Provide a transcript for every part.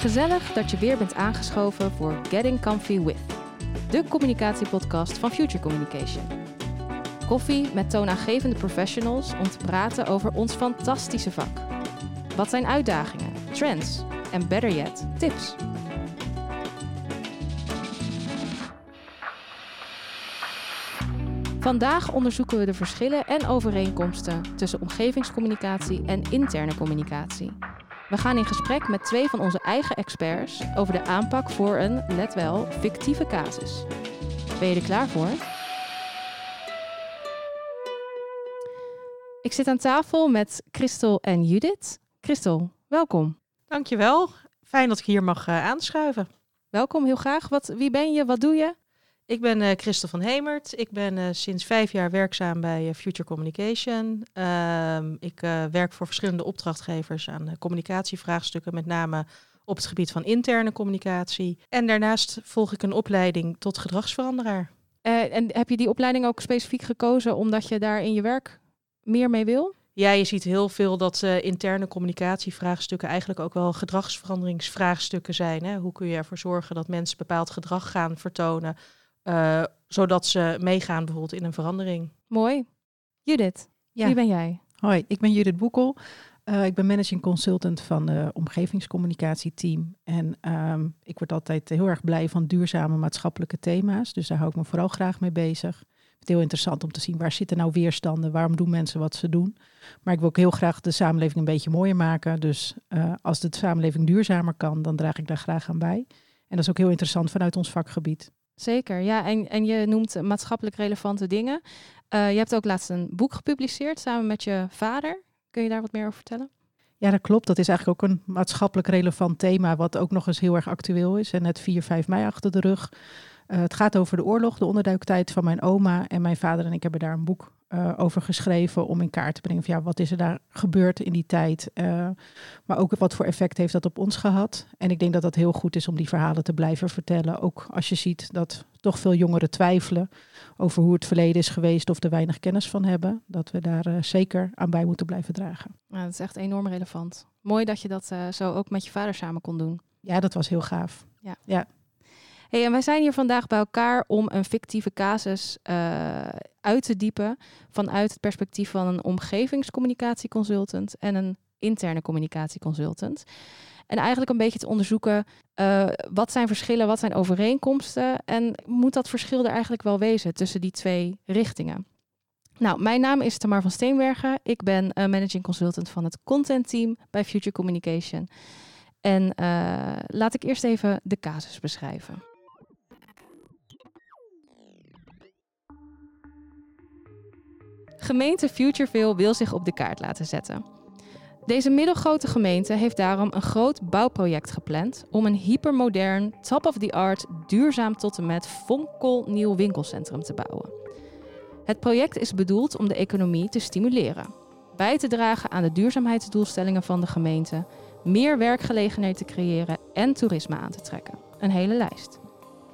Gezellig dat je weer bent aangeschoven voor Getting Comfy With, de communicatiepodcast van Future Communication. Koffie met toonaangevende professionals om te praten over ons fantastische vak. Wat zijn uitdagingen, trends en better yet, tips? Vandaag onderzoeken we de verschillen en overeenkomsten tussen omgevingscommunicatie en interne communicatie. We gaan in gesprek met twee van onze eigen experts over de aanpak voor een, let wel, fictieve casus. Ben je er klaar voor? Ik zit aan tafel met Christel en Judith. Christel, welkom. Dankjewel. Fijn dat ik hier mag uh, aanschuiven. Welkom, heel graag. Wat, wie ben je? Wat doe je? Ik ben uh, Christel van Hemert. Ik ben uh, sinds vijf jaar werkzaam bij Future Communication. Ehm, ik werk voor verschillende opdrachtgevers aan communicatievraagstukken, met name op het gebied van interne communicatie. En daarnaast volg ik een opleiding tot gedragsveranderaar. en heb je die opleiding ook specifiek gekozen omdat je daar in je werk meer mee wil? Ja, je ziet heel veel dat uh, interne communicatievraagstukken eigenlijk ook wel gedragsveranderingsvraagstukken zijn. Hè? Hoe kun je ervoor zorgen dat mensen bepaald gedrag gaan vertonen, uh, zodat ze meegaan bijvoorbeeld in een verandering. Mooi. Judith, wie ben jij? Hoi, ik ben Judith Boekel. Uh, ik ben managing consultant van het omgevingscommunicatieteam. En um, ik word altijd heel erg blij van duurzame maatschappelijke thema's. Dus daar hou ik me vooral graag mee bezig het heel interessant om te zien waar zitten nou weerstanden, waarom doen mensen wat ze doen. Maar ik wil ook heel graag de samenleving een beetje mooier maken. Dus uh, als de samenleving duurzamer kan, dan draag ik daar graag aan bij. En dat is ook heel interessant vanuit ons vakgebied. Zeker, ja. En, en je noemt maatschappelijk relevante dingen. Uh, je hebt ook laatst een boek gepubliceerd samen met je vader. Kun je daar wat meer over vertellen? Ja, dat klopt. Dat is eigenlijk ook een maatschappelijk relevant thema, wat ook nog eens heel erg actueel is. En net 4, 5 mei achter de rug. Uh, het gaat over de oorlog, de onderduiktijd van mijn oma. En mijn vader en ik hebben daar een boek uh, over geschreven om in kaart te brengen van ja, wat is er daar gebeurd in die tijd. Uh, maar ook wat voor effect heeft dat op ons gehad. En ik denk dat dat heel goed is om die verhalen te blijven vertellen. Ook als je ziet dat toch veel jongeren twijfelen over hoe het verleden is geweest of er weinig kennis van hebben. Dat we daar zeker aan bij moeten blijven dragen. Ja, dat is echt enorm relevant. Mooi dat je dat zo ook met je vader samen kon doen. Ja, dat was heel gaaf. Ja. ja. Hey, en wij zijn hier vandaag bij elkaar om een fictieve casus uh, uit te diepen vanuit het perspectief van een omgevingscommunicatieconsultant en een interne communicatieconsultant. En eigenlijk een beetje te onderzoeken uh, wat zijn verschillen, wat zijn overeenkomsten en moet dat verschil er eigenlijk wel wezen tussen die twee richtingen. Nou, mijn naam is Tamar van Steenbergen. Ik ben uh, managing consultant van het content team bij Future Communication. En laat ik eerst even de casus beschrijven. Gemeente Futureville wil zich op de kaart laten zetten. Deze middelgrote gemeente heeft daarom een groot bouwproject gepland om een hypermodern, top-of-the-art, duurzaam tot en met fonkelnieuw winkelcentrum te bouwen. Het project is bedoeld om de economie te stimuleren, bij te dragen aan de duurzaamheidsdoelstellingen van de gemeente, meer werkgelegenheden te creëren en toerisme aan te trekken. Een hele lijst.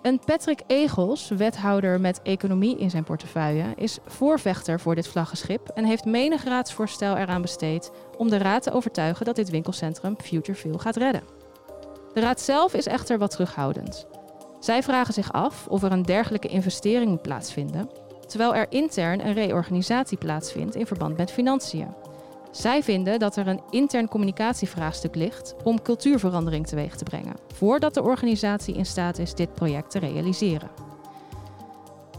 Een Patrick Egels, wethouder met economie in zijn portefeuille, is voorvechter voor dit vlaggenschip en heeft menig raadsvoorstel eraan besteed om de raad te overtuigen dat dit winkelcentrum Futureville gaat redden. De raad zelf is echter wat terughoudend. Zij vragen zich af of er een dergelijke investering moet plaatsvinden, terwijl er intern een reorganisatie plaatsvindt in verband met financiën. Zij vinden dat er een intern communicatievraagstuk ligt om cultuurverandering teweeg te brengen, voordat de organisatie in staat is dit project te realiseren.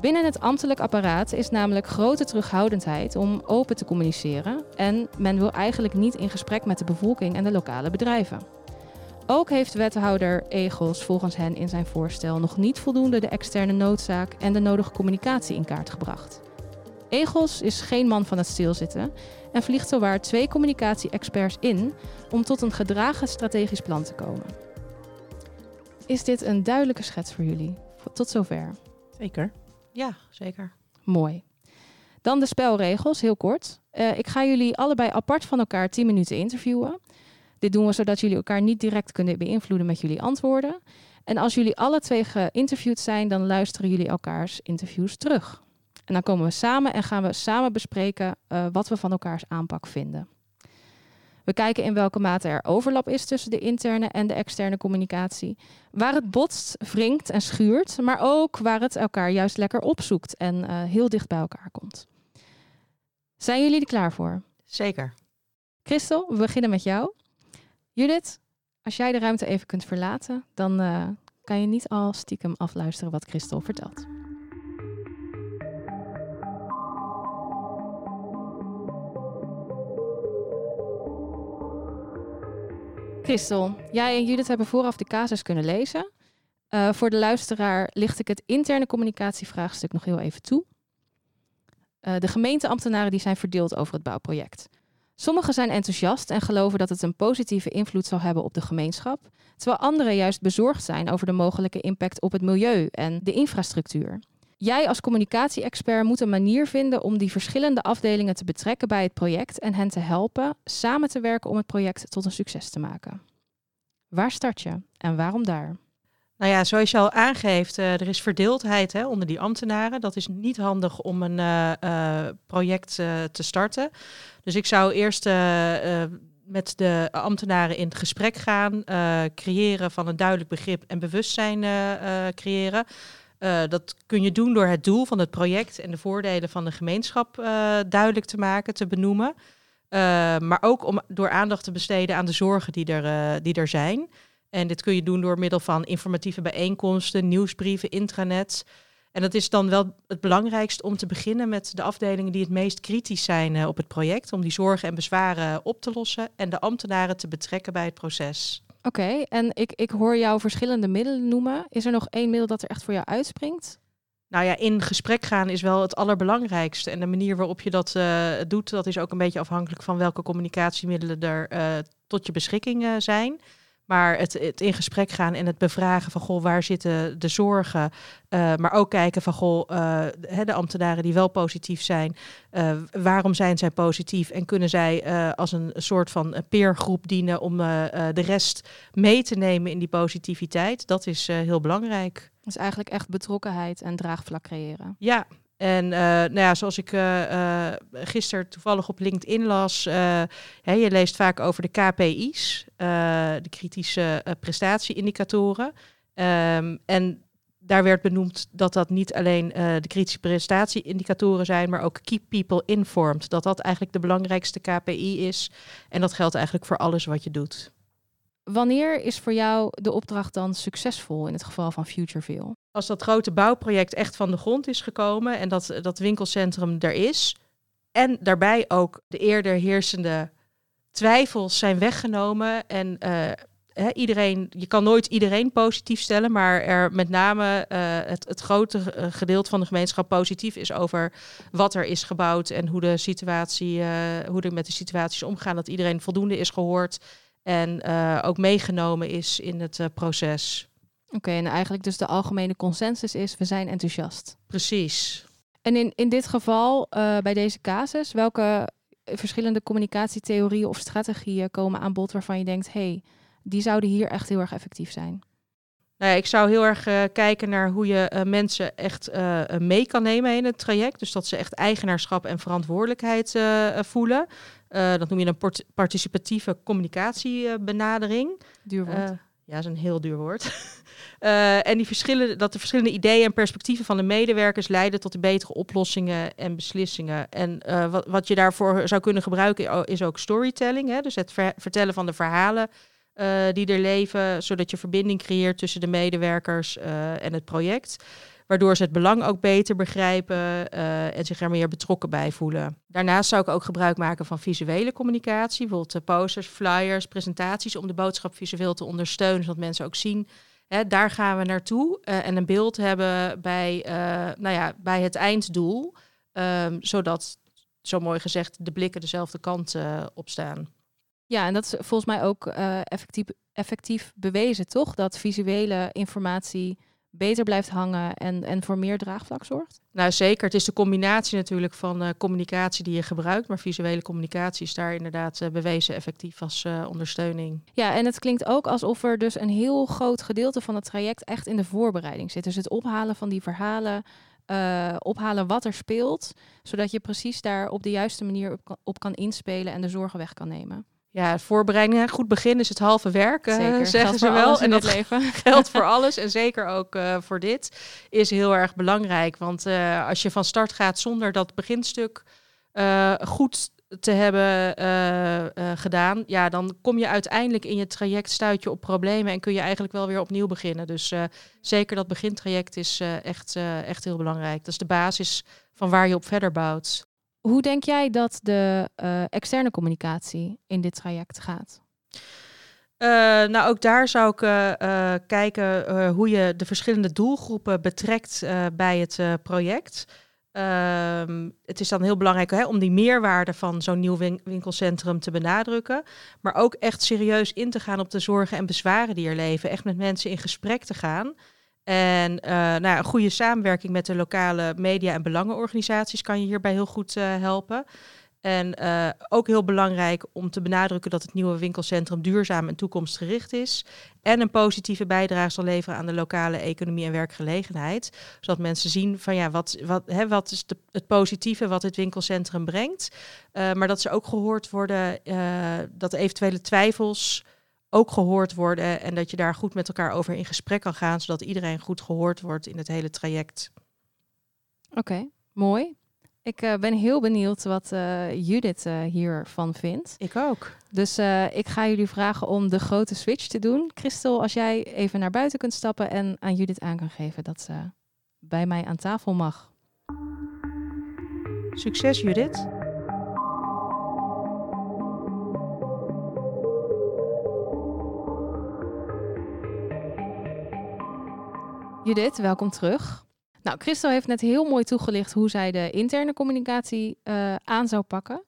Binnen het ambtelijk apparaat is namelijk grote terughoudendheid om open te communiceren en men wil eigenlijk niet in gesprek met de bevolking en de lokale bedrijven. Ook heeft wethouder Egels volgens hen in zijn voorstel nog niet voldoende de externe noodzaak en de nodige communicatie in kaart gebracht. Egels is geen man van het stilzitten en vliegt zowaar twee communicatie-experts in om tot een gedragen strategisch plan te komen. Is dit een duidelijke schets voor jullie? Tot zover. Zeker. Ja, zeker. Mooi. Dan de spelregels, heel kort. Uh, ik ga jullie allebei apart van elkaar 10 minuten interviewen. Dit doen we zodat jullie elkaar niet direct kunnen beïnvloeden met jullie antwoorden. En als jullie alle twee geïnterviewd zijn, dan luisteren jullie elkaars interviews terug. En dan komen we samen en gaan we samen bespreken uh, wat we van elkaars aanpak vinden. We kijken in welke mate er overlap is tussen de interne en de externe communicatie. Waar het botst, wringt en schuurt, maar ook waar het elkaar juist lekker opzoekt en uh, heel dicht bij elkaar komt. Zijn jullie er klaar voor? Zeker. Christel, we beginnen met jou. Judith, als jij de ruimte even kunt verlaten, dan uh, kan je niet al stiekem afluisteren wat Christel vertelt. Christel, jij en Judith hebben vooraf de casus kunnen lezen. Uh, voor de luisteraar licht ik het interne communicatievraagstuk nog heel even toe. Uh, de gemeenteambtenaren die zijn verdeeld over het bouwproject. Sommigen zijn enthousiast en geloven dat het een positieve invloed zal hebben op de gemeenschap, terwijl anderen juist bezorgd zijn over de mogelijke impact op het milieu en de infrastructuur. Jij als communicatie-expert moet een manier vinden om die verschillende afdelingen te betrekken bij het project en hen te helpen samen te werken om het project tot een succes te maken. Waar start je en waarom daar? Nou ja, zoals je al aangeeft, uh, er is verdeeldheid hè, onder die ambtenaren. Dat is niet handig om een uh, uh, project te starten. Dus ik zou eerst met de ambtenaren in gesprek gaan, creëren van een duidelijk begrip en bewustzijn creëren. Dat kun je doen door het doel van het project en de voordelen van de gemeenschap duidelijk te maken, te benoemen. maar ook om, door aandacht te besteden aan de zorgen die er, die er zijn. En dit kun je doen door middel van informatieve bijeenkomsten, nieuwsbrieven, intranets. En dat is dan wel het belangrijkst om te beginnen met de afdelingen die het meest kritisch zijn eh, op het project. Om die zorgen en bezwaren op te lossen en de ambtenaren te betrekken bij het proces. Oké, en ik, ik hoor jou verschillende middelen noemen. Is er nog één middel dat er echt voor jou uitspringt? Nou ja, in gesprek gaan is wel het allerbelangrijkste. En de manier waarop je dat uh, doet, dat is ook een beetje afhankelijk van welke communicatiemiddelen er uh, tot je beschikking zijn. Maar het, het, in gesprek gaan en het bevragen van goh, waar zitten de zorgen. Uh, maar ook kijken van goh, uh, de ambtenaren die wel positief zijn, uh, waarom zijn zij positief? En kunnen zij als een soort van peergroep dienen om de rest mee te nemen in die positiviteit? Dat is heel belangrijk. Dus eigenlijk echt betrokkenheid en draagvlak creëren. Ja, en uh, nou ja, zoals ik uh, uh, gisteren toevallig op LinkedIn las, hè, je leest vaak over de KPI's, de kritische prestatieindicatoren. Um, en daar werd benoemd dat dat niet alleen de kritische prestatieindicatoren zijn, maar ook keep people informed. Dat dat eigenlijk de belangrijkste KPI is. En dat geldt eigenlijk voor alles wat je doet. Wanneer is voor jou de opdracht dan succesvol in het geval van Futureville? Als dat grote bouwproject echt van de grond is gekomen en dat, dat winkelcentrum er is. En daarbij ook de eerder heersende twijfels zijn weggenomen. En uh, iedereen, je kan nooit iedereen positief stellen, maar er met name uh, het, het grote eh, gedeelte van de gemeenschap positief is over wat er is gebouwd en hoe de situatie, hoe er met de situaties omgaan. Dat iedereen voldoende is gehoord en uh, ook meegenomen is in het uh, proces. Oké, en eigenlijk dus de algemene consensus is, we zijn enthousiast. Precies. En in, in dit geval, uh, bij deze casus, welke verschillende communicatietheorieën of strategieën komen aan bod waarvan je denkt, hey, die zouden hier echt heel erg effectief zijn? Nou ja, ik zou heel erg uh, kijken naar hoe je uh, mensen echt uh, mee kan nemen in het traject. Dus dat ze echt eigenaarschap en verantwoordelijkheid voelen. dat noem je een participatieve communicatiebenadering. Duur woord. ja, dat is een heel duur woord. en die verschillen, dat de verschillende ideeën en perspectieven van de medewerkers leiden tot de betere oplossingen en beslissingen. En wat, wat je daarvoor zou kunnen gebruiken is ook storytelling. Hè? Dus het ver vertellen van de verhalen uh, die er leven, zodat je verbinding creëert tussen de medewerkers uh, en het project. Waardoor ze het belang ook beter begrijpen uh, en zich er meer betrokken bij voelen. Daarnaast zou ik ook gebruik maken van visuele communicatie, bijvoorbeeld posters, flyers, presentaties, om de boodschap visueel te ondersteunen, zodat mensen ook zien. Daar gaan we naartoe en een beeld hebben bij, nou ja, bij het einddoel, um, zodat, zo mooi gezegd, de blikken dezelfde kant op staan. Ja, en dat is volgens mij ook uh, effectief, effectief bewezen, toch? Dat visuele informatie beter blijft hangen en, en voor meer draagvlak zorgt? Nou, zeker. Het is de combinatie natuurlijk van uh, communicatie die je gebruikt, maar visuele communicatie is daar inderdaad uh, bewezen effectief als uh, ondersteuning. Ja, en het klinkt ook alsof er dus een heel groot gedeelte van het traject echt in de voorbereiding zit. Dus het ophalen van die verhalen, eh, ophalen wat er speelt, zodat je precies daar op de juiste manier op kan, op kan inspelen en de zorgen weg kan nemen. Ja, voorbereidingen, goed begin is het halve werk, uh, Zeker. zeggen ze wel. En het dat leven. geldt voor alles en zeker ook eh, voor dit, is heel erg belangrijk. Want eh, als je van start gaat zonder dat beginstuk eh, goed te hebben eh, eh, gedaan, ja, dan kom je uiteindelijk in je traject, stuit je op problemen en kun je eigenlijk wel weer opnieuw beginnen. Dus eh, zeker dat begintraject is eh, echt, eh, echt heel belangrijk. Dat is de basis van waar je op verder bouwt. Hoe denk jij dat de eh, externe communicatie in dit traject gaat? Eh, nou, ook daar zou ik eh, kijken hoe je de verschillende doelgroepen betrekt bij het project. Ehm, het is dan heel belangrijk hè, om die meerwaarde van zo'n nieuw win- winkelcentrum te benadrukken. Maar ook echt serieus in te gaan op de zorgen en bezwaren die er leven. Echt met mensen in gesprek te gaan. En eh, nou een goede samenwerking met de lokale media- en belangenorganisaties kan je hierbij heel goed eh, helpen. En eh, ook heel belangrijk om te benadrukken dat het nieuwe winkelcentrum duurzaam en toekomstgericht is. En een positieve bijdrage zal leveren aan de lokale economie en werkgelegenheid. Zodat mensen zien van ja, wat, wat, hè, wat is de, het positieve wat het winkelcentrum brengt. Maar dat ze ook gehoord worden, dat eventuele twijfels ook gehoord worden. En dat je daar goed met elkaar over in gesprek kan gaan, zodat iedereen goed gehoord wordt in het hele traject. Oké, mooi. Ik eh, ben heel benieuwd wat eh, Judith eh, hiervan vindt. Ik ook. Dus eh, ik ga jullie vragen om de grote switch te doen. Christel, als jij even naar buiten kunt stappen en aan Judith aan kan geven dat ze bij mij aan tafel mag. Succes Judith. Judith, welkom terug. Nou, Christel heeft net heel mooi toegelicht hoe zij de interne communicatie eh, aan zou pakken.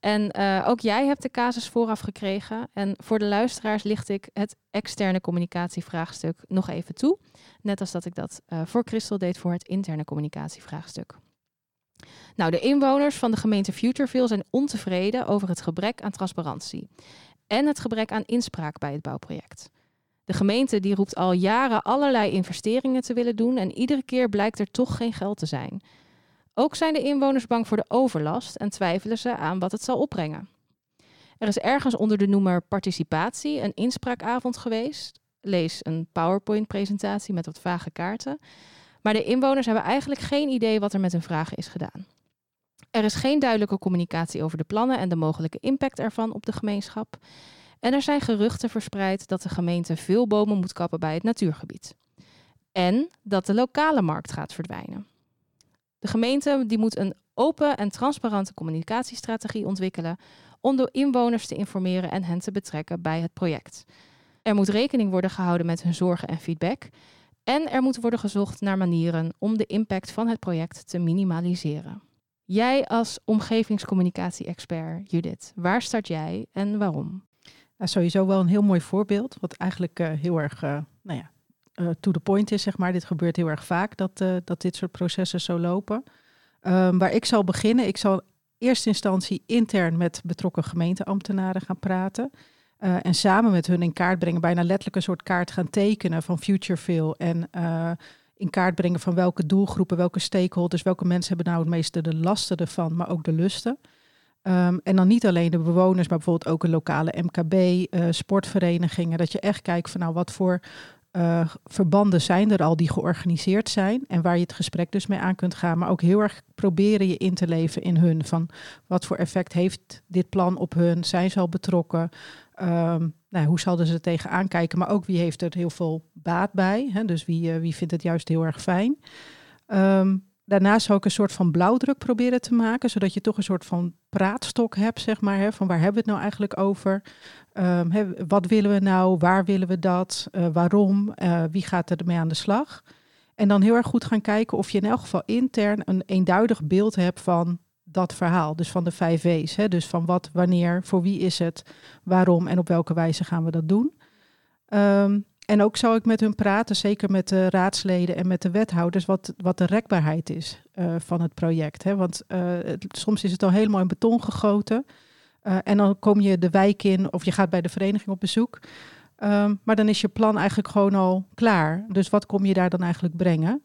En eh, ook jij hebt de casus vooraf gekregen. En voor de luisteraars licht ik het externe communicatievraagstuk nog even toe. Net als dat ik dat eh, voor Christel deed voor het interne communicatievraagstuk. Nou, de inwoners van de gemeente Futureville zijn ontevreden over het gebrek aan transparantie en het gebrek aan inspraak bij het bouwproject. De gemeente die roept al jaren allerlei investeringen te willen doen en iedere keer blijkt er toch geen geld te zijn. Ook zijn de inwoners bang voor de overlast en twijfelen ze aan wat het zal opbrengen. Er is ergens onder de noemer participatie een inspraakavond geweest. Lees een PowerPoint-presentatie met wat vage kaarten. Maar de inwoners hebben eigenlijk geen idee wat er met hun vragen is gedaan. Er is geen duidelijke communicatie over de plannen en de mogelijke impact ervan op de gemeenschap. En er zijn geruchten verspreid dat de gemeente veel bomen moet kappen bij het natuurgebied. En dat de lokale markt gaat verdwijnen. De gemeente die moet een open en transparante communicatiestrategie ontwikkelen om de inwoners te informeren en hen te betrekken bij het project. Er moet rekening worden gehouden met hun zorgen en feedback. En er moet worden gezocht naar manieren om de impact van het project te minimaliseren. Jij als omgevingscommunicatie-expert, Judith, waar start jij en waarom? Nou, sowieso wel een heel mooi voorbeeld, wat eigenlijk eh, heel erg, eh, nou ja, eh, to the point is, zeg maar. Dit gebeurt heel erg vaak, dat, dat dit soort processen zo lopen. Ehm, waar ik zal beginnen, ik zal in eerste instantie intern met betrokken gemeenteambtenaren gaan praten. en samen met hun in kaart brengen, bijna letterlijk een soort kaart gaan tekenen van Futureville. En in kaart brengen van welke doelgroepen, welke stakeholders, welke mensen hebben nou het meeste de lasten ervan, maar ook de lusten. Um, en dan niet alleen de bewoners, maar bijvoorbeeld ook een lokale MKB, uh, sportverenigingen. Dat je echt kijkt van nou wat voor uh, verbanden zijn er al die georganiseerd zijn. En waar je het gesprek dus mee aan kunt gaan. Maar ook heel erg proberen je in te leven in hun. Van wat voor effect heeft dit plan op hun? Zijn ze al betrokken? Um, nou, hoe zouden ze er tegenaan kijken? Maar ook wie heeft er heel veel baat bij? Hè? Dus wie, uh, wie vindt het juist heel erg fijn? Um, Daarnaast zou ik een soort van blauwdruk proberen te maken, zodat je toch een soort van praatstok hebt, zeg maar. Hè, van waar hebben we het nou eigenlijk over? Um, hè, wat willen we nou? Waar willen we dat? Uh, waarom? Uh, wie gaat er mee aan de slag? En dan heel erg goed gaan kijken of je in elk geval intern een eenduidig beeld hebt van dat verhaal. Dus van de vijf V's. Hè? Dus van wat, wanneer, voor wie is het, waarom en op welke wijze gaan we dat doen. Um, en ook zou ik met hun praten, zeker met de raadsleden en met de wethouders, wat, wat de rekbaarheid is uh, van het project. Hè? Want het, soms is het al helemaal in beton gegoten. Uh, en dan kom je de wijk in of je gaat bij de vereniging op bezoek. Um, maar dan is je plan eigenlijk gewoon al klaar. Dus wat kom je daar dan eigenlijk brengen?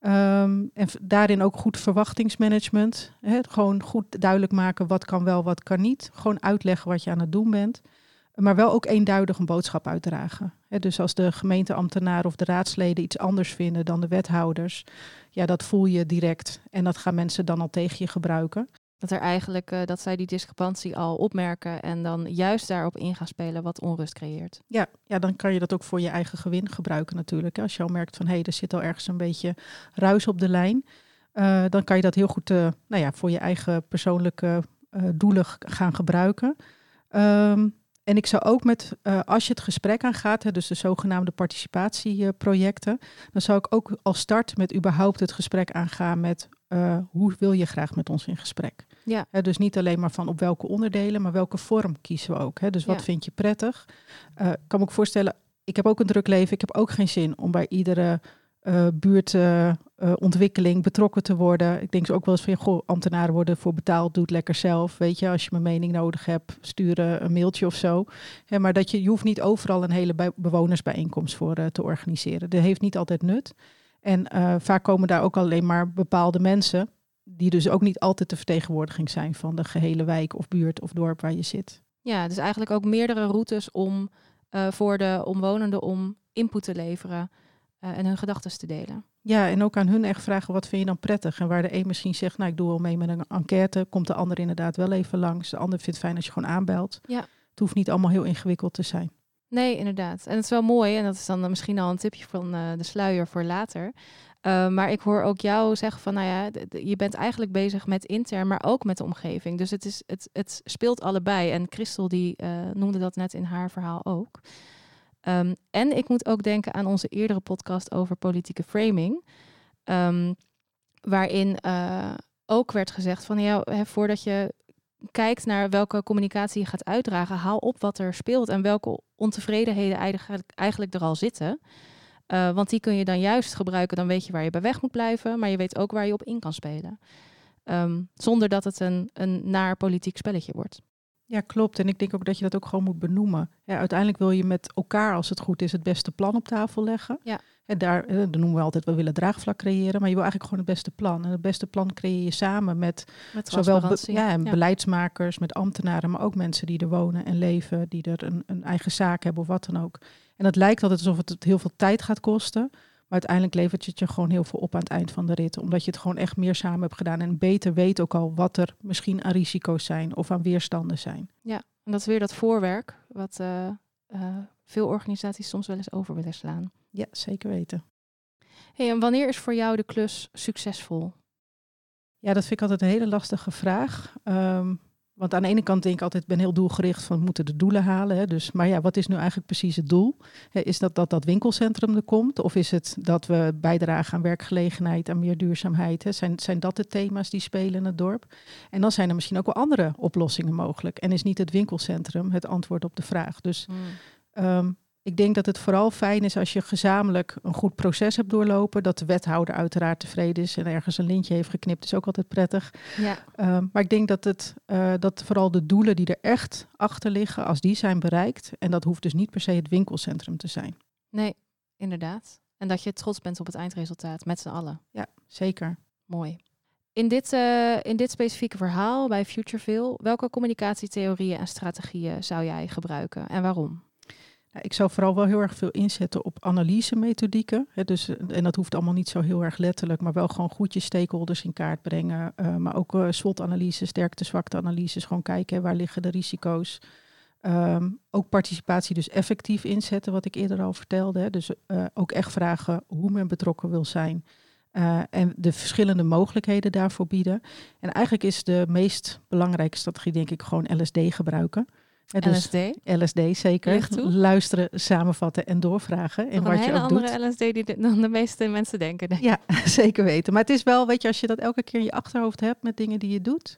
Ehm, en daarin ook goed verwachtingsmanagement. Hè? Gewoon goed duidelijk maken wat kan wel, wat kan niet. Gewoon uitleggen wat je aan het doen bent. Maar wel ook eenduidig een boodschap uitdragen. Dus als de gemeenteambtenaren of de raadsleden iets anders vinden dan de wethouders, ja, dat voel je direct. En dat gaan mensen dan al tegen je gebruiken. Dat er eigenlijk uh, dat zij die discrepantie al opmerken en dan juist daarop in gaan spelen wat onrust creëert. Ja, ja, dan kan je dat ook voor je eigen gewin gebruiken natuurlijk. Als je al merkt van hé, hey, er zit al ergens een beetje ruis op de lijn. Uh, dan kan je dat heel goed uh, nou ja, voor je eigen persoonlijke doelen gaan gebruiken. Um, en ik zou ook met, als je het gesprek aangaat, hè, dus de zogenaamde participatieprojecten, dan zou ik ook al start met überhaupt het gesprek aangaan met uh, hoe wil je graag met ons in gesprek? Ja. dus niet alleen maar van op welke onderdelen, maar welke vorm kiezen we ook. dus wat vind je prettig? Uh, ik kan me ook voorstellen, ik heb ook een druk leven. Ik heb ook geen zin om bij iedere buurtontwikkeling betrokken te worden. Ik denk ook wel eens van, goh, ambtenaren worden voor betaald, doe het lekker zelf. Weet je, als je mijn mening nodig hebt, sturen een mailtje of zo. maar dat je, je hoeft niet overal een hele bewonersbijeenkomst voor te organiseren. Dat heeft niet altijd nut. En vaak komen daar ook alleen maar bepaalde mensen, die dus ook niet altijd de vertegenwoordiging zijn van de gehele wijk of buurt of dorp waar je zit. Ja, dus eigenlijk ook meerdere routes om voor de omwonenden om input te leveren en hun gedachten te delen. Ja, en ook aan hun echt vragen wat vind je dan prettig. En waar de een misschien zegt, nou ik doe wel mee met een enquête, komt de ander inderdaad wel even langs. De ander vindt het fijn als je gewoon aanbelt. Ja. Het hoeft niet allemaal heel ingewikkeld te zijn. Nee, inderdaad. En het is wel mooi, en dat is dan misschien al een tipje van uh, de sluier voor later. Uh, maar ik hoor ook jou zeggen van, nou ja, je bent eigenlijk bezig met intern, maar ook met de omgeving. Dus het, is, het, het speelt allebei. En Christel die uh, noemde dat net in haar verhaal ook. Um, en ik moet ook denken aan onze eerdere podcast over politieke framing. Um, waarin ook werd gezegd van, hè, voordat je kijkt naar welke communicatie je gaat uitdragen, haal op wat er speelt en welke ontevredenheden eigenlijk, er al zitten. Uh, want die kun je dan juist gebruiken, dan weet je waar je bij weg moet blijven, maar je weet ook waar je op in kan spelen. Um, zonder dat het een, een naar politiek spelletje wordt. Ja, klopt. En ik denk ook dat je dat ook gewoon moet benoemen. Ja, uiteindelijk wil je met elkaar, als het goed is, het beste plan op tafel leggen. Ja. En daar eh, noemen we altijd, we willen draagvlak creëren, maar je wil eigenlijk gewoon het beste plan. En het beste plan creëer je samen met, met zowel be ja, en beleidsmakers, met ambtenaren, maar ook mensen die er wonen en leven, die er een, een eigen zaak hebben of wat dan ook. En het lijkt altijd alsof het heel veel tijd gaat kosten. Maar uiteindelijk levert het je gewoon heel veel op aan het eind van de rit. Omdat je het gewoon echt meer samen hebt gedaan. En beter weet ook al wat er misschien aan risico's zijn of aan weerstanden zijn. Ja, en dat is weer dat voorwerk. Wat uh, uh, veel organisaties soms wel eens over willen slaan. Ja, zeker weten. Hey, en wanneer is voor jou de klus succesvol? Ja, dat vind ik altijd een hele lastige vraag. Um, want aan de ene kant denk ik altijd, ik ben heel doelgericht van we moeten de doelen halen. Hè, dus, maar ja, wat is nu eigenlijk precies het doel? Is dat dat dat winkelcentrum er komt? Of is het dat we bijdragen aan werkgelegenheid, aan meer duurzaamheid? Hè? Zijn, zijn dat de thema's die spelen in het dorp? En dan zijn er misschien ook wel andere oplossingen mogelijk. En is niet het winkelcentrum het antwoord op de vraag. Dus hmm. um, ik denk dat het vooral fijn is als je gezamenlijk een goed proces hebt doorlopen. Dat de wethouder uiteraard tevreden is en ergens een lintje heeft geknipt, is ook altijd prettig. Ja. Uh, maar ik denk dat, het, uh, dat vooral de doelen die er echt achter liggen, als die zijn bereikt. En dat hoeft dus niet per se het winkelcentrum te zijn. Nee, inderdaad. En dat je trots bent op het eindresultaat met z'n allen. Ja, zeker. Mooi. In dit, uh, in dit specifieke verhaal bij Futureville, welke communicatietheorieën en strategieën zou jij gebruiken en waarom? Ik zou vooral wel heel erg veel inzetten op analysemethodieken. Hè, dus, en dat hoeft allemaal niet zo heel erg letterlijk, maar wel gewoon goed je stakeholders in kaart brengen. Uh, maar ook uh, SWOT-analyses, sterkte-zwakte-analyses. Gewoon kijken waar liggen de risico's. Um, ook participatie dus effectief inzetten, wat ik eerder al vertelde. Dus uh, ook echt vragen hoe men betrokken wil zijn. en de verschillende mogelijkheden daarvoor bieden. En eigenlijk is de meest belangrijke strategie, denk ik, gewoon LSD gebruiken. Dus LSD? LSD, zeker. Luisteren, samenvatten en doorvragen. En wat een je hele andere LSD die de, dan de meeste mensen denken. Ja, zeker weten. Maar het is wel, weet je, als je dat elke keer in je achterhoofd hebt met dingen die je doet.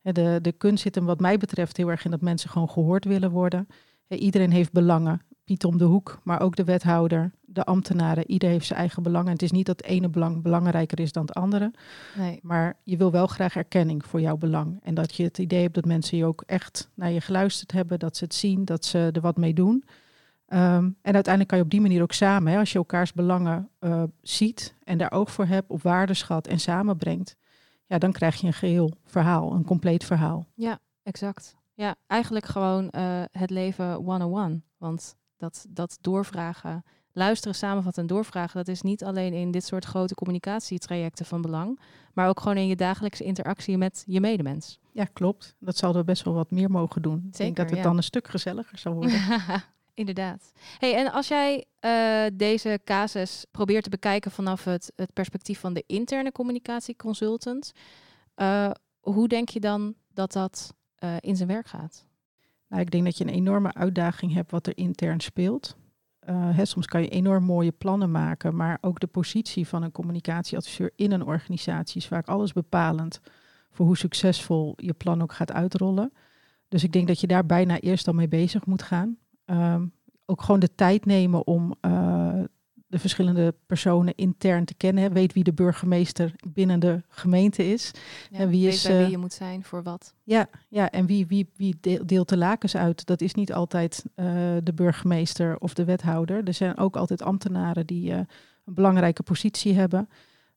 De, de kunst zit hem wat mij betreft heel erg in dat mensen gewoon gehoord willen worden. Iedereen heeft belangen. Piet om de hoek, maar ook de wethouder, de ambtenaren. Ieder heeft zijn eigen belangen. Het is niet dat het ene belang belangrijker is dan het andere. Nee. Maar je wil wel graag erkenning voor jouw belang. En dat je het idee hebt dat mensen je ook echt naar je geluisterd hebben. Dat ze het zien, dat ze er wat mee doen. Ehm, en uiteindelijk kan je op die manier ook samen, hè, als je elkaars belangen uh, ziet en daar oog voor hebt, op waarde schat en samenbrengt, ja, dan krijg je een geheel verhaal, een compleet verhaal. Ja, exact. Ja, eigenlijk gewoon uh, het leven one-on-one. Want dat, dat doorvragen, luisteren, samenvatten en doorvragen, dat is niet alleen in dit soort grote communicatietrajecten van belang, maar ook gewoon in je dagelijkse interactie met je medemens. Ja, klopt. Dat zouden we best wel wat meer mogen doen. Zeker, Ik denk dat het dan een stuk gezelliger zal worden. Inderdaad. Hey, en als jij uh, deze casus probeert te bekijken vanaf het, het perspectief van de interne communicatieconsultant, uh, hoe denk je dan dat dat uh, in zijn werk gaat? Ik denk dat je een enorme uitdaging hebt wat er intern speelt. Hè, soms kan je enorm mooie plannen maken, maar ook de positie van een communicatieadviseur in een organisatie is vaak alles bepalend voor hoe succesvol je plan ook gaat uitrollen. Dus ik denk dat je daar bijna eerst al mee bezig moet gaan. Um, ook gewoon de tijd nemen om uh, de verschillende personen intern te kennen. Weet wie de burgemeester binnen de gemeente is. Ja, en wie, is, wie eh, je moet zijn voor wat. Ja, ja en wie, wie, wie deelt de lakens uit. Dat is niet altijd uh, de burgemeester of de wethouder. Er zijn ook altijd ambtenaren die een belangrijke positie hebben.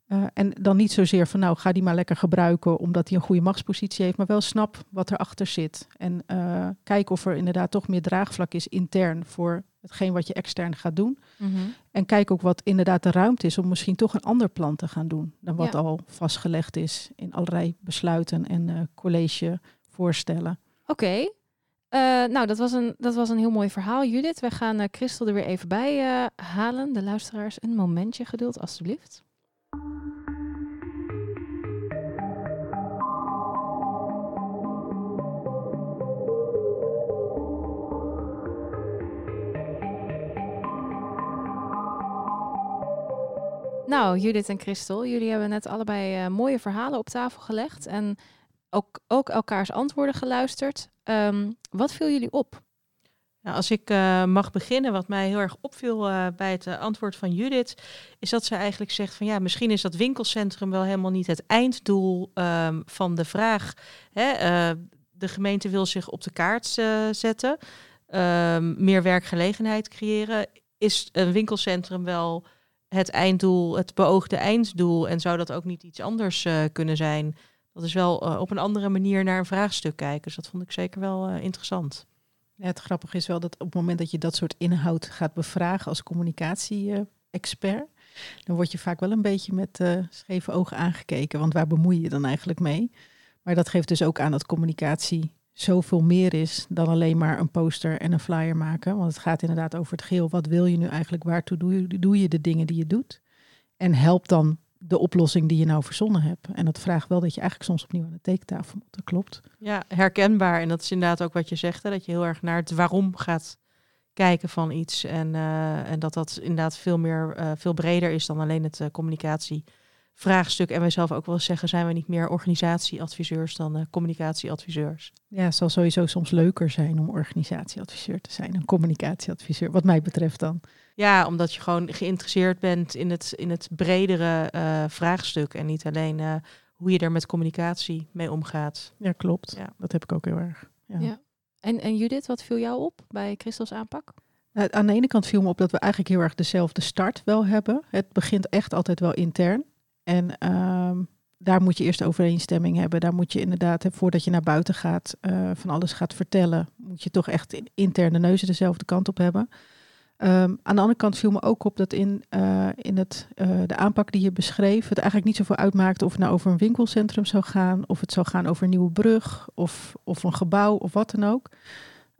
Uh, en dan niet zozeer van nou ga die maar lekker gebruiken omdat hij een goede machtspositie heeft, maar wel snap wat erachter zit. En uh, kijk of er inderdaad toch meer draagvlak is intern voor hetgeen wat je extern gaat doen. Mm -hmm. En kijk ook wat inderdaad de ruimte is om misschien toch een ander plan te gaan doen dan wat ja. al vastgelegd is in allerlei besluiten en uh, collegevoorstellen. Oké. Okay. nou, dat was, een, dat was een heel mooi verhaal, Judith. We gaan Christel er weer even bij halen. De luisteraars, een momentje geduld, alstublieft. Nou, Judith en Christel, jullie hebben net allebei uh, mooie verhalen op tafel gelegd en ook, ook elkaars antwoorden geluisterd. Um, wat viel jullie op? Nou, als ik uh, mag beginnen, wat mij heel erg opviel uh, bij het antwoord van Judith, is dat ze eigenlijk zegt van ja, misschien is dat winkelcentrum wel helemaal niet het einddoel um, van de vraag. Hè, de gemeente wil zich op de kaart zetten, um, meer werkgelegenheid creëren. Is een winkelcentrum wel het einddoel, het beoogde einddoel? En zou dat ook niet iets anders uh, kunnen zijn? Dat is wel uh, op een andere manier naar een vraagstuk kijken. Dus dat vond ik zeker wel uh, interessant. Het grappige is wel dat op het moment dat je dat soort inhoud gaat bevragen als communicatie-expert, dan word je vaak wel een beetje met scheve ogen aangekeken. Want waar bemoei je dan eigenlijk mee? Maar dat geeft dus ook aan dat communicatie zoveel meer is dan alleen maar een poster en een flyer maken. Want het gaat inderdaad over het geheel. Wat wil je nu eigenlijk? Waartoe doe je, doe je de dingen die je doet? En help dan de oplossing die je nou verzonnen hebt. En dat vraagt wel dat je eigenlijk soms opnieuw aan de tekentafel moet. Dat klopt. Ja, herkenbaar. En dat is inderdaad ook wat je zegt. Dat je heel erg naar het waarom gaat kijken van iets. En, uh, en dat dat inderdaad veel meer, uh, veel breder is dan alleen het uh, communicatie vraagstuk. En wij zelf ook wel zeggen, zijn we niet meer organisatieadviseurs dan uh, communicatieadviseurs? Ja, het zal sowieso soms leuker zijn om organisatieadviseur te zijn, een communicatieadviseur, wat mij betreft dan. Ja, omdat je gewoon geïnteresseerd bent in het, in het bredere uh, vraagstuk en niet alleen uh, hoe je er met communicatie mee omgaat. Ja, klopt. Ja. Dat heb ik ook heel erg. Ja. ja. En, en Judith, wat viel jou op bij Christels aanpak? Nou, aan de ene kant viel me op dat we eigenlijk heel erg dezelfde start wel hebben. Het begint echt altijd wel intern. En um, daar moet je eerst overeenstemming hebben. Daar moet je inderdaad, voordat je naar buiten gaat, uh, van alles gaat vertellen, moet je toch echt interne neuzen dezelfde kant op hebben. Um, aan de andere kant viel me ook op dat in, uh, in het, uh, de aanpak die je beschreef, het eigenlijk niet zoveel uitmaakte of het nou over een winkelcentrum zou gaan, of het zou gaan over een nieuwe brug, of, of een gebouw, of wat dan ook.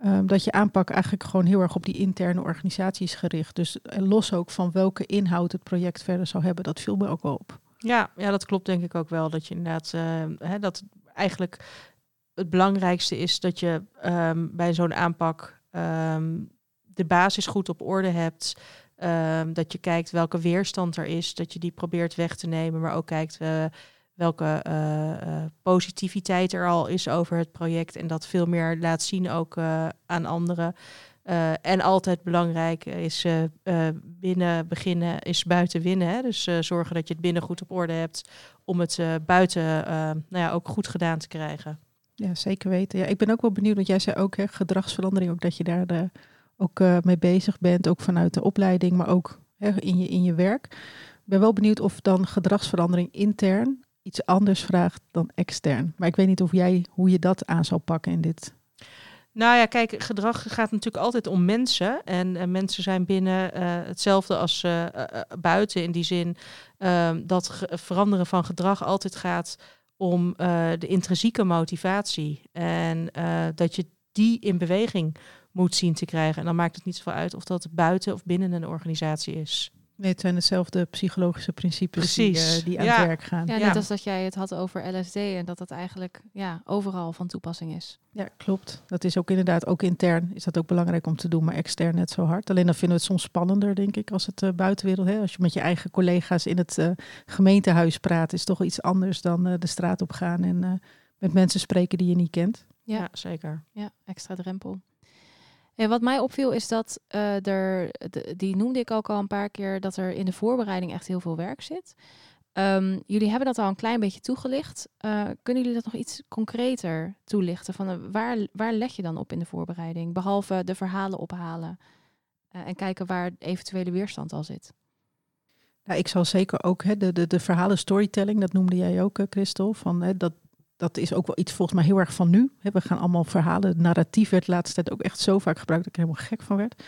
Um, dat je aanpak eigenlijk gewoon heel erg op die interne organisatie is gericht. Dus los ook van welke inhoud het project verder zou hebben, dat viel me ook wel op. Ja, ja, dat klopt denk ik ook wel. Dat je inderdaad, uh, hè, dat eigenlijk het belangrijkste is dat je um, bij zo'n aanpak um, de basis goed op orde hebt. Dat je kijkt welke weerstand er is, dat je die probeert weg te nemen, maar ook kijkt uh, welke uh, uh, positiviteit er al is over het project en dat veel meer laat zien ook aan anderen. Uh, en altijd belangrijk is uh, uh, binnen beginnen is buiten winnen. Hè? Dus zorgen dat je het binnen goed op orde hebt om het buiten nou ja, ook goed gedaan te krijgen. Ja, zeker weten. Ja, ik ben ook wel benieuwd, want jij zei ook hè, gedragsverandering, ook dat je daar ook mee bezig bent, ook vanuit de opleiding, maar ook hè, in, je, in je werk. Ik ben wel benieuwd of dan gedragsverandering intern iets anders vraagt dan extern. Maar ik weet niet of jij hoe je dat aan zal pakken in dit. Nou ja, kijk, gedrag gaat natuurlijk altijd om mensen. En, en mensen zijn binnen uh, hetzelfde als uh, buiten. In die zin ehm, dat veranderen van gedrag altijd gaat om de intrinsieke motivatie. En dat je die in beweging moet zien te krijgen. En dan maakt het niet zoveel uit of dat buiten of binnen een organisatie is. Nee, het zijn dezelfde psychologische principes die, uh, die, aan het werk gaan. Ja, net als dat jij het had over LSD en dat dat eigenlijk ja, overal van toepassing is. Ja, klopt. Dat is ook inderdaad, ook intern is dat ook belangrijk om te doen, maar extern net zo hard. Alleen dan vinden we het soms spannender, denk ik, als het uh, buitenwereld. Hè? Als je met je eigen collega's in het uh, gemeentehuis praat, is toch iets anders dan de straat op gaan en met mensen spreken die je niet kent. Ja, zeker. Ja, extra drempel. En wat mij opviel is dat uh, er, die noemde ik ook al een paar keer, dat er in de voorbereiding echt heel veel werk zit. Um, jullie hebben dat al een klein beetje toegelicht. Uh, kunnen jullie dat nog iets concreter toelichten? Van, uh, waar, waar leg je dan op in de voorbereiding? Behalve de verhalen ophalen en kijken waar eventuele weerstand al zit. Ik zal zeker ook hè, de, de, de verhalen storytelling, dat noemde jij ook, Christel. Van, hè, dat, dat is ook wel iets volgens mij heel erg van nu. We gaan allemaal verhalen. Narratief werd de laatste tijd ook echt zo vaak gebruikt dat ik er helemaal gek van werd.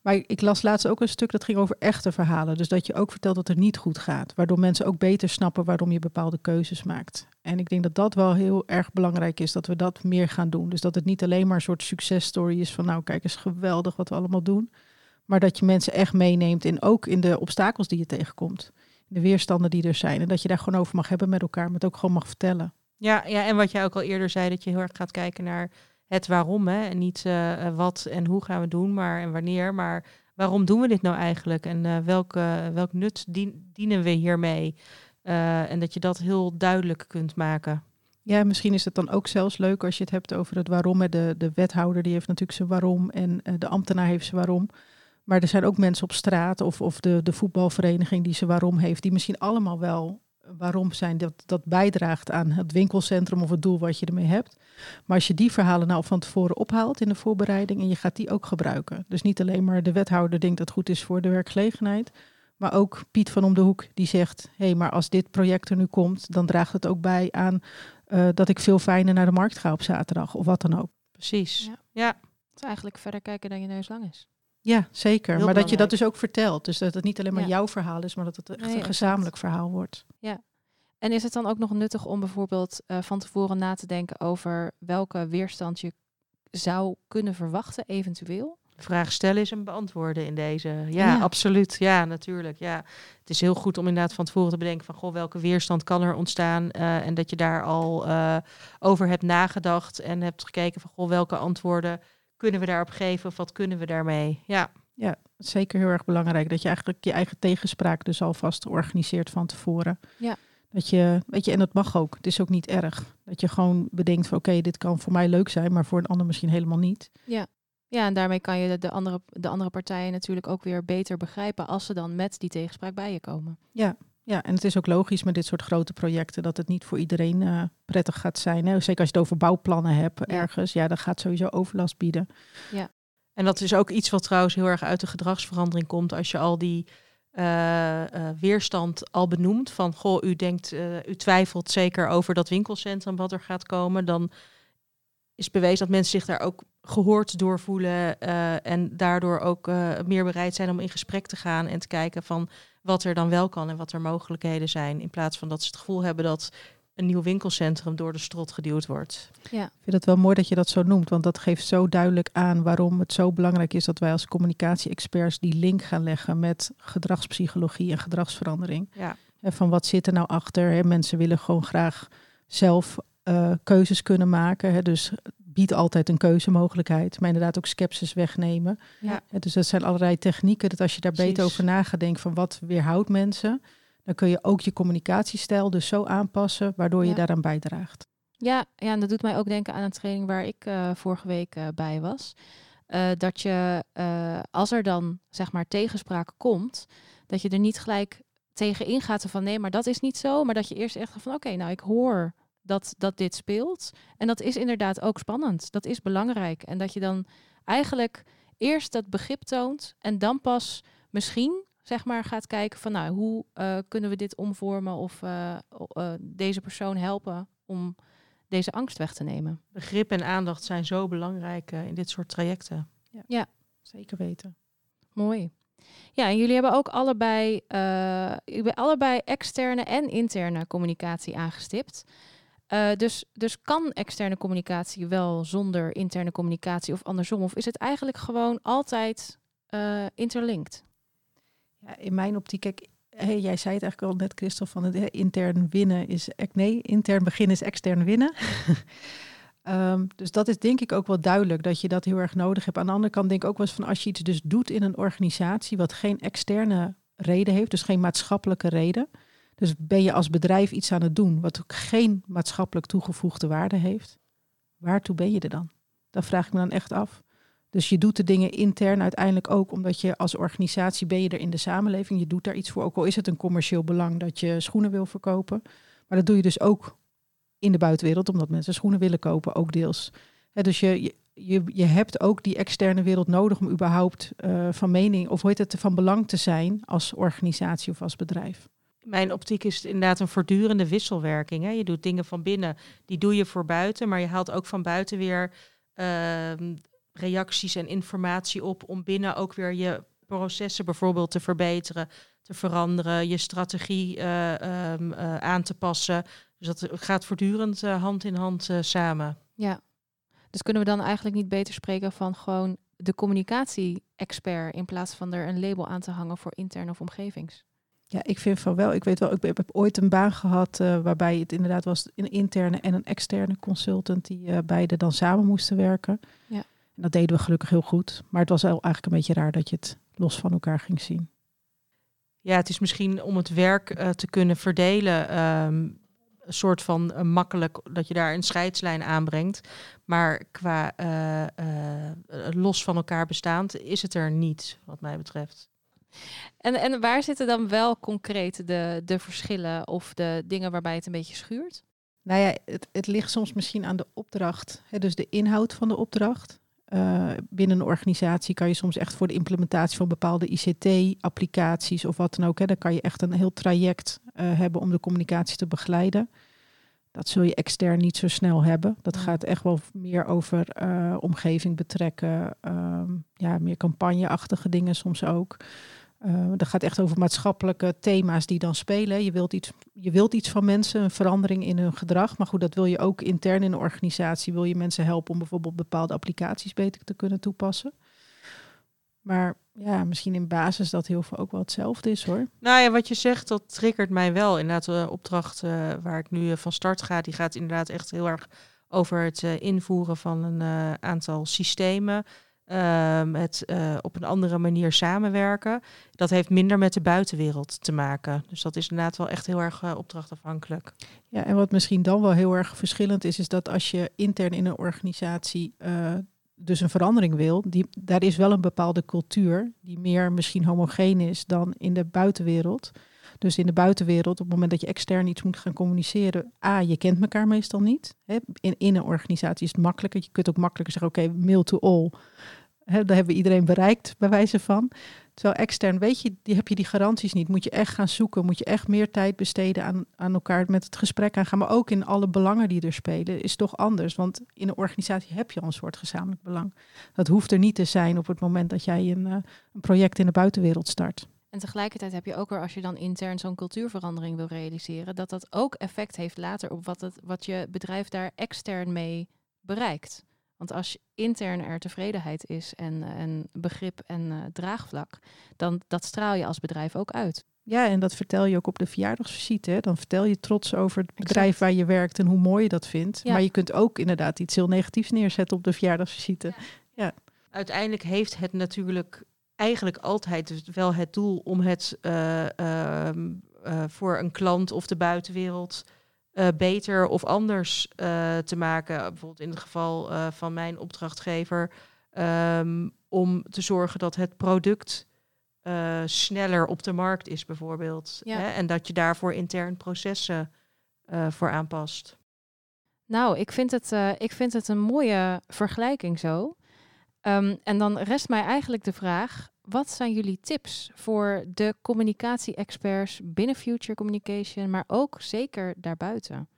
Maar ik las laatst ook een stuk dat ging over echte verhalen. Dus dat je ook vertelt dat het niet goed gaat. Waardoor mensen ook beter snappen waarom je bepaalde keuzes maakt. En ik denk dat dat wel heel erg belangrijk is. Dat we dat meer gaan doen. Dus dat het niet alleen maar een soort successtory is van nou kijk eens geweldig wat we allemaal doen. Maar dat je mensen echt meeneemt in ook in de obstakels die je tegenkomt. De weerstanden die er zijn. En dat je daar gewoon over mag hebben met elkaar. Maar het ook gewoon mag vertellen. Ja, ja, en wat jij ook al eerder zei, dat je heel erg gaat kijken naar het waarom. Hè? En niet uh, wat en hoe gaan we doen, maar en wanneer. Maar waarom doen we dit nou eigenlijk? En uh, welke, welk nut dien, dienen we hiermee? En dat je dat heel duidelijk kunt maken. Ja, misschien is het dan ook zelfs leuk als je het hebt over het waarom. De, de wethouder die heeft natuurlijk zijn waarom en de ambtenaar heeft zijn waarom. Maar er zijn ook mensen op straat of, of de, de voetbalvereniging die zijn waarom heeft, die misschien allemaal wel waarom zijn dat, dat bijdraagt aan het winkelcentrum of het doel wat je ermee hebt. Maar als je die verhalen nou van tevoren ophaalt in de voorbereiding en je gaat die ook gebruiken. Dus niet alleen maar de wethouder denkt dat het goed is voor de werkgelegenheid. Maar ook Piet van om de hoek die zegt, hé, hey, maar als dit project er nu komt, dan draagt het ook bij aan uh, dat ik veel fijner naar de markt ga op zaterdag of wat dan ook. Precies. Ja. ja. Het is eigenlijk verder kijken dan je neus lang is. Ja, zeker. Heel maar dat je dat dus ook vertelt. Dus dat het niet alleen maar jouw verhaal is, maar dat het echt nee, een gezamenlijk verhaal wordt. Ja. En is het dan ook nog nuttig om bijvoorbeeld uh, van tevoren na te denken over welke weerstand je zou kunnen verwachten, eventueel? Vraag stellen is een beantwoorden in deze. Ja, ja, absoluut. Ja, natuurlijk. Ja. Het is heel goed om inderdaad van tevoren te bedenken van goh, welke weerstand kan er ontstaan. Uh, en dat je daar al uh, over hebt nagedacht en hebt gekeken van goh, welke antwoorden kunnen we daarop geven of wat kunnen we daarmee? Ja. Ja, zeker heel erg belangrijk dat je eigenlijk je eigen tegenspraak dus alvast organiseert van tevoren. Ja. Dat je, weet je, en dat mag ook. Het is ook niet erg. Dat je gewoon bedenkt van oké, dit kan voor mij leuk zijn, maar voor een ander misschien helemaal niet. Ja. Ja, en daarmee kan je de andere, de andere partijen natuurlijk ook weer beter begrijpen als ze dan met die tegenspraak bij je komen. Ja, ja, en het is ook logisch met dit soort grote projecten dat het niet voor iedereen uh, prettig gaat zijn. Hè? Zeker als je het over bouwplannen hebt ergens, ja, dat gaat sowieso overlast bieden. Ja. En dat is ook iets wat trouwens heel erg uit de gedragsverandering komt als je al die uh, uh, weerstand al benoemt. Van goh, u denkt, u twijfelt zeker over dat winkelcentrum wat er gaat komen. Dan is bewezen dat mensen zich daar ook gehoord doorvoelen en daardoor ook meer bereid zijn om in gesprek te gaan en te kijken van wat er dan wel kan en wat er mogelijkheden zijn. In plaats van dat ze het gevoel hebben dat een nieuw winkelcentrum door de strot geduwd wordt. Ja. Ik vind het wel mooi dat je dat zo noemt, want dat geeft zo duidelijk aan waarom het zo belangrijk is dat wij als communicatie-experts die link gaan leggen met gedragspsychologie en gedragsverandering. Ja. En van wat zit er nou achter? Hè? Mensen willen gewoon graag zelf uh, keuzes kunnen maken. Hè? Dus biedt altijd een keuzemogelijkheid, maar inderdaad ook sceptisch wegnemen. Ja. dus dat zijn allerlei technieken. Dat als je daar beter over na gaat denken van wat weerhoudt mensen, dan kun je ook je communicatiestijl dus zo aanpassen, waardoor je daaraan bijdraagt. Ja, ja, en dat doet mij ook denken aan een training waar ik uh, vorige week uh, bij was. Uh, dat je, als er dan zeg maar tegenspraak komt, dat je er niet gelijk tegen ingaat van nee, maar dat is niet zo. Maar dat je eerst echt van oké, nou ik hoor dat, dat dit speelt. En dat is inderdaad ook spannend. Dat is belangrijk. En dat je dan eigenlijk eerst dat begrip toont en dan pas misschien zeg maar gaat kijken van nou hoe uh, kunnen we dit omvormen of uh, uh, deze persoon helpen om deze angst weg te nemen. Begrip en aandacht zijn zo belangrijk in dit soort trajecten. Ja, ja. zeker weten. Mooi. Ja, en jullie hebben ook allebei, uh, allebei externe en interne communicatie aangestipt. Uh, dus, dus kan externe communicatie wel zonder interne communicatie of andersom? Of is het eigenlijk gewoon altijd uh? Ja, in mijn optiek, jij zei het eigenlijk al net, Christel, van het intern winnen is... Nee, intern beginnen is extern winnen. Um, dus dat is denk ik ook wel duidelijk dat je dat heel erg nodig hebt. Aan de andere kant denk ik ook wel eens van als je iets dus doet in een organisatie wat geen externe reden heeft, dus geen maatschappelijke reden. Dus ben je als bedrijf iets aan het doen wat ook geen maatschappelijk toegevoegde waarde heeft, waartoe ben je er dan? Dat vraag ik me dan echt af. Dus je doet de dingen intern uiteindelijk ook omdat je als organisatie ben je er in de samenleving. Je doet daar iets voor, ook al is het een commercieel belang dat je schoenen wil verkopen. Maar dat doe je dus ook in de buitenwereld, omdat mensen schoenen willen kopen, ook deels. dus je, je, je hebt ook die externe wereld nodig om überhaupt uh, van mening, of hoe heet het, van belang te zijn als organisatie of als bedrijf. Mijn optiek is inderdaad een voortdurende wisselwerking. Hè? Je doet dingen van binnen, die doe je voor buiten, maar je haalt ook van buiten weer uh, reacties en informatie op om binnen ook weer je processen bijvoorbeeld te verbeteren, te veranderen, je strategie uh, um, uh, aan te passen. Dus dat gaat voortdurend uh, hand in hand samen. Ja, dus kunnen we dan eigenlijk niet beter spreken van gewoon de communicatie-expert in plaats van er een label aan te hangen voor intern of omgevings? Ja, ik vind van wel. Ik weet wel, ik heb ooit een baan gehad waarbij het inderdaad was een interne en een externe consultant die beide dan samen moesten werken. Ja. En dat deden we gelukkig heel goed. Maar het was eigenlijk een beetje raar dat je het los van elkaar ging zien. Ja, het is misschien om het werk uh, te kunnen verdelen. Um, een soort van uh, makkelijk dat je daar een scheidslijn aanbrengt. Maar qua uh, los van elkaar bestaand is het er niet, wat mij betreft. En, en waar zitten dan wel concreet de, de verschillen of de dingen waarbij het een beetje schuurt? Nou ja, het, het ligt soms misschien aan de opdracht, hè, dus de inhoud van de opdracht. Uh, binnen een organisatie kan je soms echt voor de implementatie van bepaalde ICT-applicaties of wat dan ook, hè, dan kan je echt een heel traject uh, hebben om de communicatie te begeleiden. Dat zul je extern niet zo snel hebben. Dat gaat echt wel meer over uh, omgeving betrekken, ehm, ja, meer campagneachtige dingen soms ook. Uh, dat gaat echt over maatschappelijke thema's die dan spelen. Je wilt, iets, je wilt iets van mensen, een verandering in hun gedrag. Maar goed, dat wil je ook intern in een organisatie. Wil je mensen helpen om bijvoorbeeld bepaalde applicaties beter te kunnen toepassen. Maar ja, misschien in basis dat heel veel ook wel hetzelfde is hoor. Nou ja, wat je zegt, dat triggert mij wel. Inderdaad, de opdracht uh, waar ik nu uh, van start ga, die gaat inderdaad echt heel erg over het invoeren van een aantal systemen um, het uh, op een andere manier samenwerken. Dat heeft minder met de buitenwereld te maken. Dus dat is inderdaad wel echt heel erg uh, opdrachtafhankelijk. Ja, en wat misschien dan wel heel erg verschillend is, is dat als je intern in een organisatie uh, dus een verandering wil, die, daar is wel een bepaalde cultuur die meer misschien homogeen is dan in de buitenwereld. Dus in de buitenwereld, op het moment dat je extern iets moet gaan communiceren, A, je kent elkaar meestal niet. Hè. In, in een organisatie is het makkelijker. Je kunt ook makkelijker zeggen, oké, mail to all. Daar hebben we iedereen bereikt, bij wijze van. Terwijl extern, weet je, die heb je die garanties niet. Moet je echt gaan zoeken, moet je echt meer tijd besteden aan, aan elkaar met het gesprek aangaan. Maar ook in alle belangen die er spelen, is toch anders. Want in een organisatie heb je al een soort gezamenlijk belang. Dat hoeft er niet te zijn op het moment dat jij een, uh, een project in de buitenwereld start. En tegelijkertijd heb je ook weer, als je dan intern zo'n cultuurverandering wil realiseren, dat dat ook effect heeft later op wat, het, wat je bedrijf daar extern mee bereikt. Want als intern er tevredenheid is en, en begrip en uh, draagvlak, dan dat straal je als bedrijf ook uit. Ja, en dat vertel je ook op de verjaardagsvisite. Dan vertel je trots over het bedrijf waar je werkt en hoe mooi je dat vindt. Ja. Maar je kunt ook inderdaad iets heel negatiefs neerzetten op de verjaardagsvisite. Ja. ja. Uiteindelijk heeft het natuurlijk eigenlijk altijd dus wel het doel om het uh, uh, voor een klant of de buitenwereld uh, beter of anders uh, te maken. Bijvoorbeeld in het geval uh, van mijn opdrachtgever. Um, om te zorgen dat het product sneller op de markt is, bijvoorbeeld. Ja. Hè? En dat je daarvoor intern processen voor aanpast. Nou, ik vind, het, ik vind het een mooie vergelijking zo. Ehm, en dan rest mij eigenlijk de vraag: wat zijn jullie tips voor de communicatie-experts binnen Future Communication, maar ook zeker daarbuiten?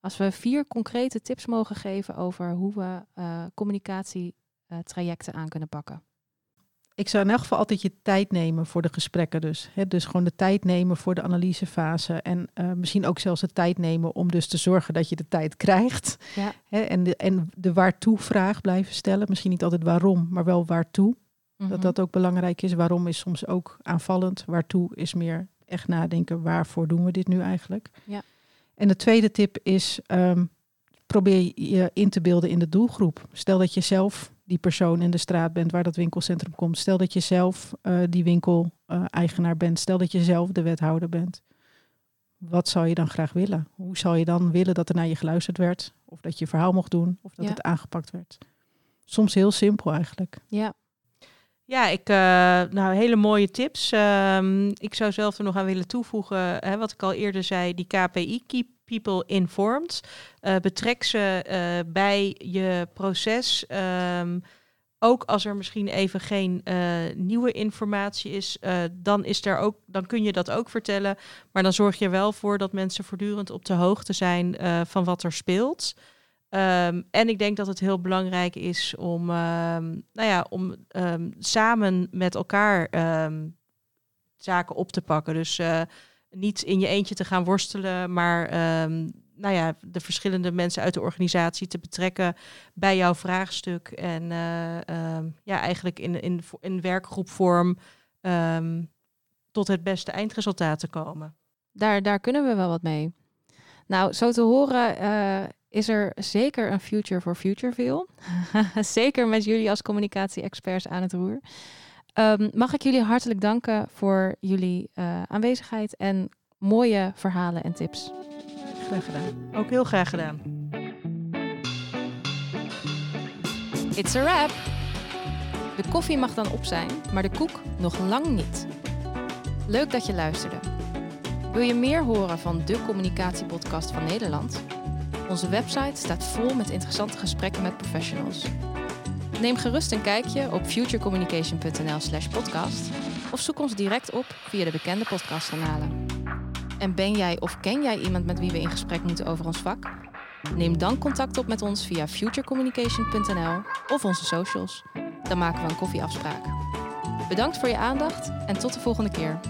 Als we vier concrete tips mogen geven over hoe we uh, communicatietrajecten aan kunnen pakken. Ik zou in elk geval altijd je tijd nemen voor de gesprekken dus. Dus gewoon de tijd nemen voor de analysefase. En uh, misschien ook zelfs de tijd nemen om dus te zorgen dat je de tijd krijgt. Ja. En, de, en de waartoe vraag blijven stellen. Misschien niet altijd waarom, maar wel waartoe. Dat mhm. dat ook belangrijk is. Waarom is soms ook aanvallend. Waartoe is meer echt nadenken. Waarvoor doen we dit nu eigenlijk? Ja. En de tweede tip is um, probeer je in te beelden in de doelgroep. Stel dat je zelf die persoon in de straat bent waar dat winkelcentrum komt. Stel dat je zelf uh, die winkel-eigenaar uh, bent. Stel dat je zelf de wethouder bent. Wat zou je dan graag willen? Hoe zou je dan willen dat er naar je geluisterd werd? Of dat je verhaal mocht doen? Of dat het aangepakt werd? Soms heel simpel eigenlijk. Ja, ja, ik, uh, nou, hele mooie tips. Um, ik zou zelf er nog aan willen toevoegen, hè, wat ik al eerder zei, die KPI, Keep People Informed. Uh, betrek ze uh, bij je proces. Um, ook als er misschien even geen nieuwe informatie is, dan, is er ook, dan kun je dat ook vertellen. Maar dan zorg je wel voor dat mensen voortdurend op de hoogte zijn van wat er speelt. Um, en ik denk dat het heel belangrijk is om, um, nou ja, om um, samen met elkaar zaken op te pakken. Dus uh, niet in je eentje te gaan worstelen, maar nou ja, de verschillende mensen uit de organisatie te betrekken bij jouw vraagstuk. En uh, ja, eigenlijk in, in, in werkgroepvorm tot het beste eindresultaat te komen. Daar, daar kunnen we wel wat mee. Nou, zo te horen uh, is er zeker een future for Futureville. zeker met jullie als communicatie-experts aan het roer. Um, mag ik jullie hartelijk danken voor jullie uh, aanwezigheid en mooie verhalen en tips. Graag gedaan. Ook heel graag gedaan. It's a wrap. De koffie mag dan op zijn, maar de koek nog lang niet. Leuk dat je luisterde. Wil je meer horen van de communicatiepodcast van Nederland? Onze website staat vol met interessante gesprekken met professionals. Neem gerust een kijkje op futurecommunication.nl/slash podcast of zoek ons direct op via de bekende podcastkanalen. En ben jij of ken jij iemand met wie we in gesprek moeten over ons vak? Neem dan contact op met ons via futurecommunication.nl of onze socials. Dan maken we een koffieafspraak. Bedankt voor je aandacht en tot de volgende keer.